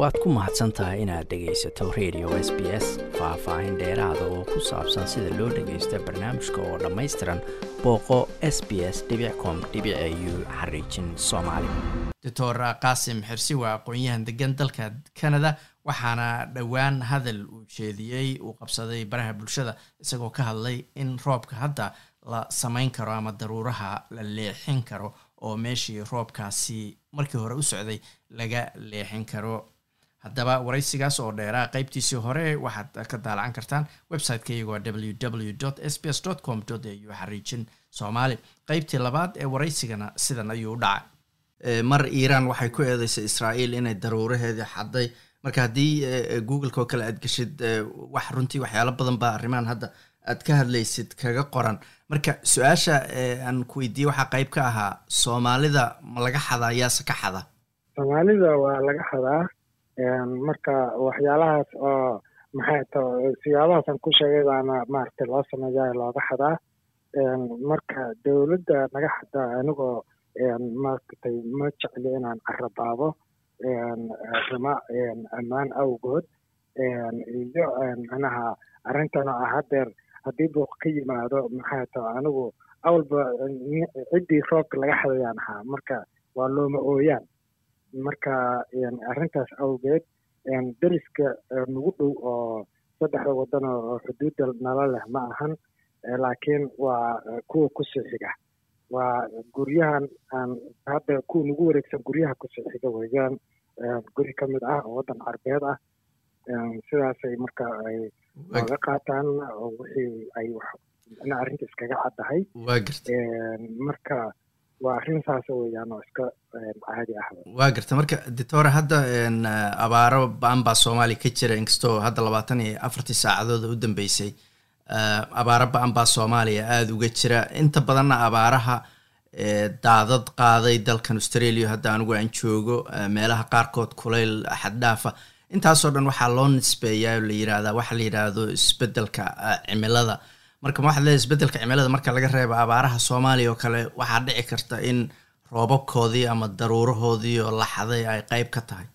waad ku mahadsan tahay inaad dhegaysato radio s b s faah-faahin dheeraada oo ku saabsan sida loo dhagaysto barnaamijka oo dhammaystiran booqo s b s com u xariijin soomaali. Doctor qaasim xirsi waa aqoon-yahan degan dalka canada waxaana dhowaan hadal uu jeediyey uu qabsaday baraha bulshada isagoo ka hadlay in roobka hadda la samayn karo ama daruuraha la leexin karo oo meeshii roobkaasi markii hore u socday laga leexin karo haddaba waraysigaas oo dheeraa qeybtiisii hore waxaad ka daalacan kartaan website-ka iyagoo w w s b s com au xariijin soomaali. Qeybtii labaad ee waraysigana sidan ayuu u dhacay. Mar iiraan waxay ku eedeysay israa'iil inay daruuraheedii xadday. Marka haddii googleka oo kale aad geshid wax runtii waxyaalo badan baa arrimahan hadda aad ka hadlaysid kaga qoran. Marka su'aasha aan ku weydiiyey waxaa qeyb ka ahaa soomaalida ma laga xadaa yaase ka xada soomaalida waa laga xadaa marka waxyaalahaas oo maxay to siyaabahaasaan ku sheegay baana maaragtay loo sameeyaa looga xadaa. Marka dowladda naga xadaa anigoo maaragtay ma jecli inaan carabaabo rima ammaan awgood iyo manaha arrintan oo ah haddeer haddii buuq ka yimaado maxay to anigu awalba ciddii roobka laga xadayaan ahaa. Marka waa looma ooyaan marka arrintaas awgeed deriska nagu dhow oo saddexda waddan oo xuduudda nala leh ma ahan laakiin waa kuwa ku sii xiga. Waa guryahan aan hadda kuwa nagu wareegsan guryaha ku sii xiga weeyaan guri ka mid ah oo waddan carbeed ah. Sidaasay marka ay oga qaataan wixii ay in arrinta iskaga caddahay. Marka waa arrin saas weeyaan oo iska caadi ah. Waa garta. Marka doctore hadda abaaro ba'an baa soomaaliya ka jira inkastoo hadda labaatan iyo afartii saacadooda u dambeysay abaaro ba'an baa soomaaliya aada uga jira. Inta badanna abaaraha daadad qaaday dalkan australia hadda anigu aan joogo meelaha qaarkood kulayl xaddhaafa. Intaasoo dhan waxaa loo nisbeeyaa la yirahdaa waxa la yidhaahdo isbeddelka cimilada marka ma waxaad leedahay isbeddelka cimilada marka laga reebo abaaraha soomaaliya oo kale waxaa dhici karta in roobabkoodii ama daruurahoodii oo laxaday ay qeyb ka tahay.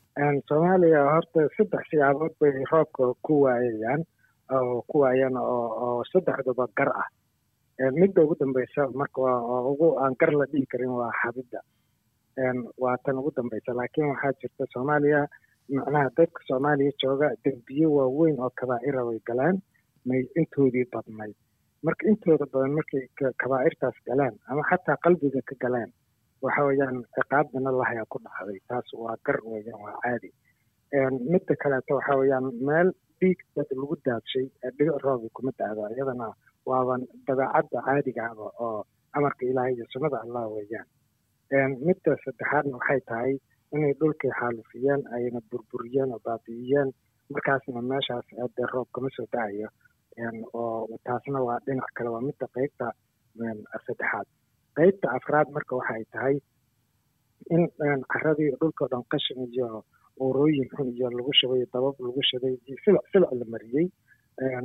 Soomaaliya horta saddex siyaabood bay roobka ku waayayaan oo ku waayaan oo oo saddexduba gar ah. Midda ugu dambeysa marka waa ugu aan gar la dhihi karin waa xabidda waa tan ugu dambeysa laakiin waxaa jirta soomaaliya macnaha dadka soomaaliya jooga dembiye waaweyn oo kabaa'ira way galaan may intoodii badnayd marka intooda badan markay kabaa'irtaas galaan ama xataa qalbiga ka galaan waxa weeyaan ciqaabdana lahayaa ku dhacday taas waa gar weeyaan waa caadi. Midda kaleeto waxa weeyaan meel dhiig dad lagu daadshay dhigo roobi kuma daado iyadana waaban dabeecadda caadiga ahba oo amarka ilaahay iyo sunnada allah weeyaan. Midda saddexaadna waxay tahay inay dhulkii xaalufiyeen ayna burburiyeen oo baabi'iyeen markaasna meeshaas dee roob kama soo da'ayo oo taasna waa dhinac kale waa midda qeybta saddexaad qeybta afraad marka waxay tahay in caradii dhulkao dhan qashin iyo uurooyin xun iyo lagu shabay dabab lagu shaday silic silic la mariyey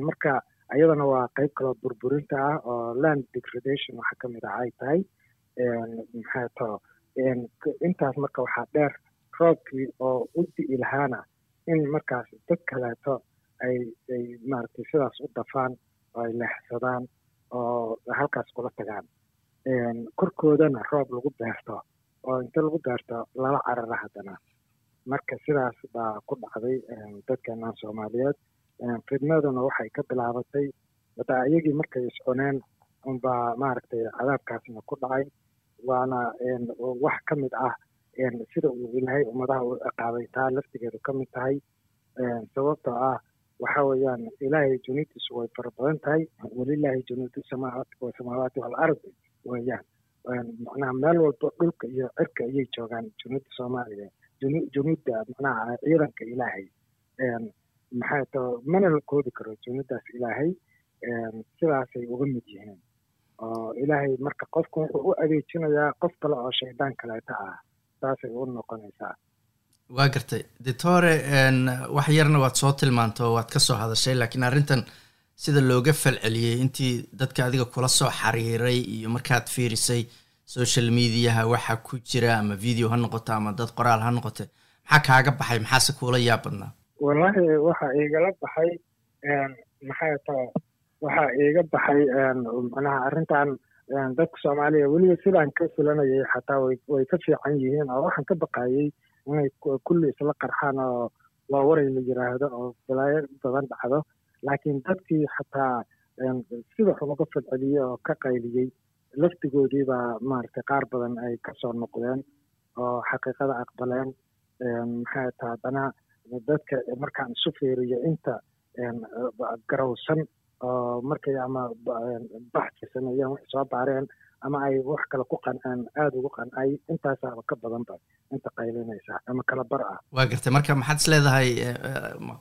marka ayadana waa qeyb kaloo burburinta ah oo land degradation waxa ka mid ah ay tahay. Maxaa intaas marka waxaa dheer roobkii oo u di'i lahaana in markaas dad kaleeto ay ay maaragtay sidaas u dafaan oo ay leexsadaan oo halkaas kula tagaan. Korkoodana roob lagu beerto oo inta lagu beerto lala carara haddana. Marka sidaas baa ku dhacday dadkeenan soomaaliyeed. Fidnaduna waxay ka bilaabatay hadaa iyagii markay iscuneen unbaa maaragtay cadaabkaasna ku dhacay. Waana wax ka mid ah sida uu ilaahay ummadaha u ciqaabay taa laftigeedu ka mid tahay. Sababtoo ah waxa weeyaan ilaahay junuudiisu way fara badan tahay. Walilaahi junuudu samaawaati waalardi weeyaan. Macnaha meel walba dhulka iyo cirka ayay joogaan junuudda soomaaliya junuudda macnaha ciidanka ilaahay. Maxaa to mana la koodi karo junuuddaas ilaahay. Sidaasay uga mid yihiin. Oo ilaahay marka qofku wuxuu u adeejinayaa qof kale oo shaydaan kaleeta ah. Saasay u noqonaysaa waa gartay. Doctore wax yarna waad soo tilmaanta oo waad ka soo hadashay laakiin arrintan sida looga falceliyey intii dadka adiga kula soo xiriiray iyo markaad fiirisay social mediaha waxa ku jira ama video ha noqoto ama dad qoraal ha noqote maxaa kaaga baxay? Maxaase kuula yaab badnaa wallaahi waxa igala baxay maxay taa waxa iga baxay macnaha arrintan dadka soomaaliya weliba sidaan ka filanayay xataa way ka fiican yihiin oo waxaan ka baqayay inay kulli isla qarxaan oo waa waray la yiraahdo oo balaayo badan dhacdo. Laakiin dadkii xataa sida xun uga fadceliyey oo ka qayliyey laftigoodii baa maaragtay qaar badan ay ka soo noqdeen oo xaqiiqada aqbaleen. Maxay taa haddana dadka markaan isu fiiriyo inta garowsan oo markay ama baxsi sameeyeen wax soo baareen ama ay wax kale ku qanceen aada ugu qancay intaasaaba ka badanba inta qaylinaysa ama kala bar ah. Waa gartay marka maxaad is leedahay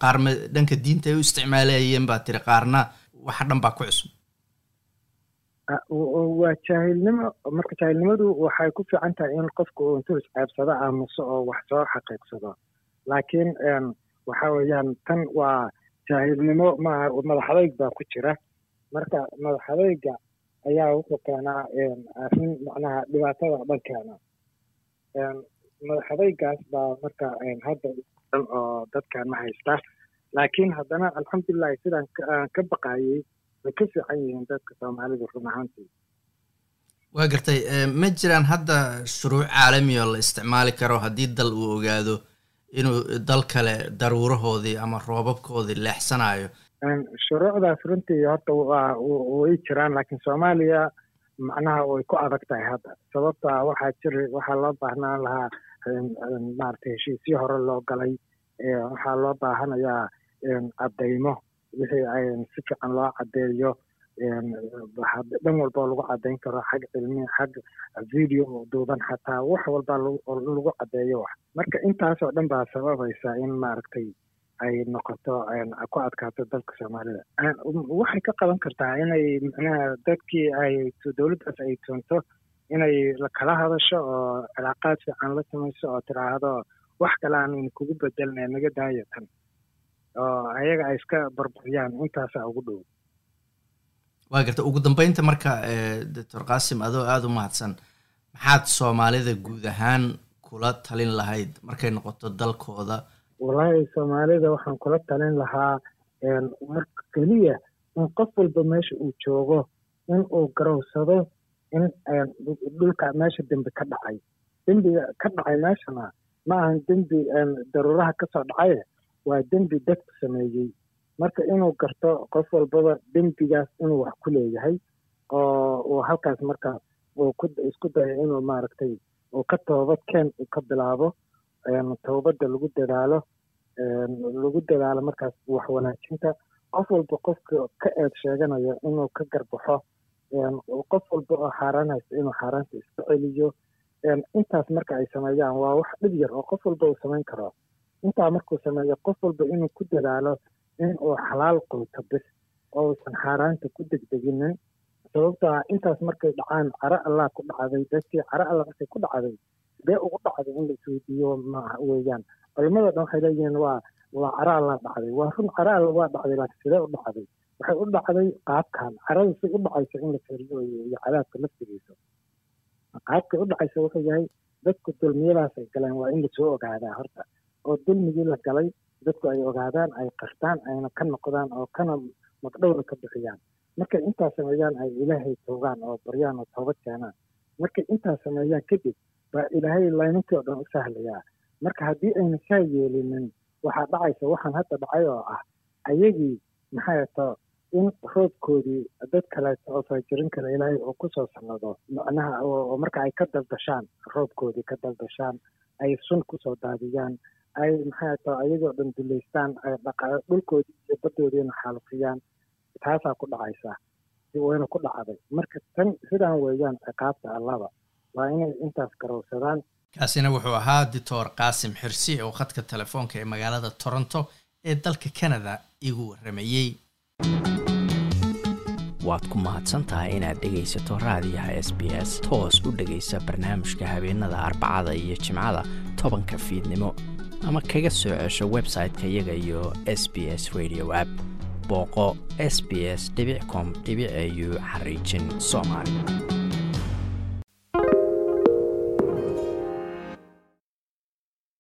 qaarma dhanka diinta ay u isticmaalayeen baa tiri qaarna waxa dhan baa ku cusub. Waa jaahilnimo marka jaahilnimadu waxay ku fiican tahay in qofku uu intuu isceebsado aamuso oo wax soo xaqiiqsado. Laakiin waxa weeyaan tan waa jaahilnimo maaha madaxadayg baa ku jira. Marka madaxadayga ayaa wuxuu keenaa arrin macnaha dhibaatada dhan keena. Madaxadaygaas baa marka hadda dhan oo dadkan ma haysta. Laakiin haddana alxamdulilahi sidaan ka baqayey way ka fiican yihiin dadka soomaalidu run ahaantii. Waa gartay ma jiraan hadda shuruuc caalami oo la isticmaali karo haddii dal uu ogaado inuu dal kale daruurahoodii ama roobabkoodii leexsanayo shuruucdaas runtii horta way jiraan laakiin soomaaliya macnaha way ku adag tahay hadda. Sababta waxaa jiri waxaa loo baahnaan lahaa maaragtay heshiisyo hore loo galay waxaa loo baahanayaa caddaymo. Wixii si fiican loo caddeeyo dhan walba lagu caddayn karo xag cilmi xag video duuban xataa wax walba lagu caddeeyo wax. Marka intaasoo dhan baa sababaysa in maaragtay ay noqoto ku adkaato dalka soomaalida. Waxay ka qaban kartaa inay micnaha dadkii ay dowladdaas ay toonto inay kala hadasho oo cilaaqaad fiican la samayso oo tiraahdo wax kale aan kugu bedelnay naga daayo tan oo ayaga ay iska barbariyaan intaasaa ugu dhow. Waa garta. Ugu dambeynta marka doctor qaasim adoo aada u mahadsan maxaad soomaalida guud ahaan kula talin lahayd? Markay noqoto dalkooda wallaahi soomaalida waxaan kula talin lahaa marka keliya in qof walba meesha uu joogo in uu garowsado in dhulka meesha dembi ka dhacay. Dembiga ka dhacay meeshana ma ahan dembi daruuraha ka soo dhacaye waa dembi dadku sameeyey. Marka inuu garto qof walbaba dembigaas inuu wax ku leeyahay oo uu halkaas marka uu isku dayo inuu maaragtay uu ka toobad keen uu ka bilaabo toobadda lagu dadaalo lagu dadaalo markaas wax wanaajinta. Qof walba qofka ka eed sheeganayo inuu ka garbaxo qof walba oo xaaraan haysta inuu xaaraanta iska celiyo intaas marka ay sameeyaan waa wax dhib yar oo qof walba uu samayn karo. Intaa markuu sameeyo qof walba inuu ku dadaalo in uu xalaal quuto bis oo uusan xaaraanta ku degdeginin. Sababtaa intaas markay dhacaan caro allah ku dhacday dadkii caro allah markay ku dhacday sidee ugu dhacday in la isweydiiyo maaha weeyaan. Culimada dhan waxay leeyihiin waa waa caro allah dhacday waa run caro alla waa dhacday laakiin sidee u dhacday? Waxay u dhacday qaabkan carada si u dhacaysa in la fiiriyo iyo cadaabka laftigiisa qaabkay u dhacaysa wuxuu yahay dadku dulmiyadaas ay galeen waa in la soo ogaadaa horta. Oo dulmigii la galay dadku ay ogaadaan ay qartaan ayna ka noqdaan oo kana magdhowra ka bixiyaan. Markay intaas sameeyaan ay ilaahay toogaan oo baryaan oo toobad keenaan. Markay intaas sameeyaan kadib baa ilaahay layninkii oo dhan u sahlayaa. Marka haddii ayna saa yeelinin waxaa dhacaysa waxaan hadda dhacay oo ah ayagii maxay to in roobkoodii dad kaleeto oo faajirin kale ilaahay oo ku soo sannado macnaha oo marka ay ka daldashaan roobkoodii ka daldashaan ay sun ku soo daadiyaan ay maxay ayagoo dhan duleystaan ay dhaqa dhulkoodii iyo baddoodiina xaalufiyaan taasaa ku dhacaysa. Wayna ku dhacday. Marka tan sidaan weeyaan ciqaabta allaba waa inay intaas garowsadaan kaasina wuxuu ahaa doctor qaasim xirsi oo khadka telefoonka ee magaalada toronto ee dalka canada igu waramayey waad ku mahadsantahay inaad dhegaysato raadiyaha s b s toos u dhegaysa barnaamijka habeenada arbacada iyo jimcada tobanka fiidnimo. Ama kaga soo cesho website-ka iyaga iyo s b s radio app. Booqo s b s com au xariijin soomaali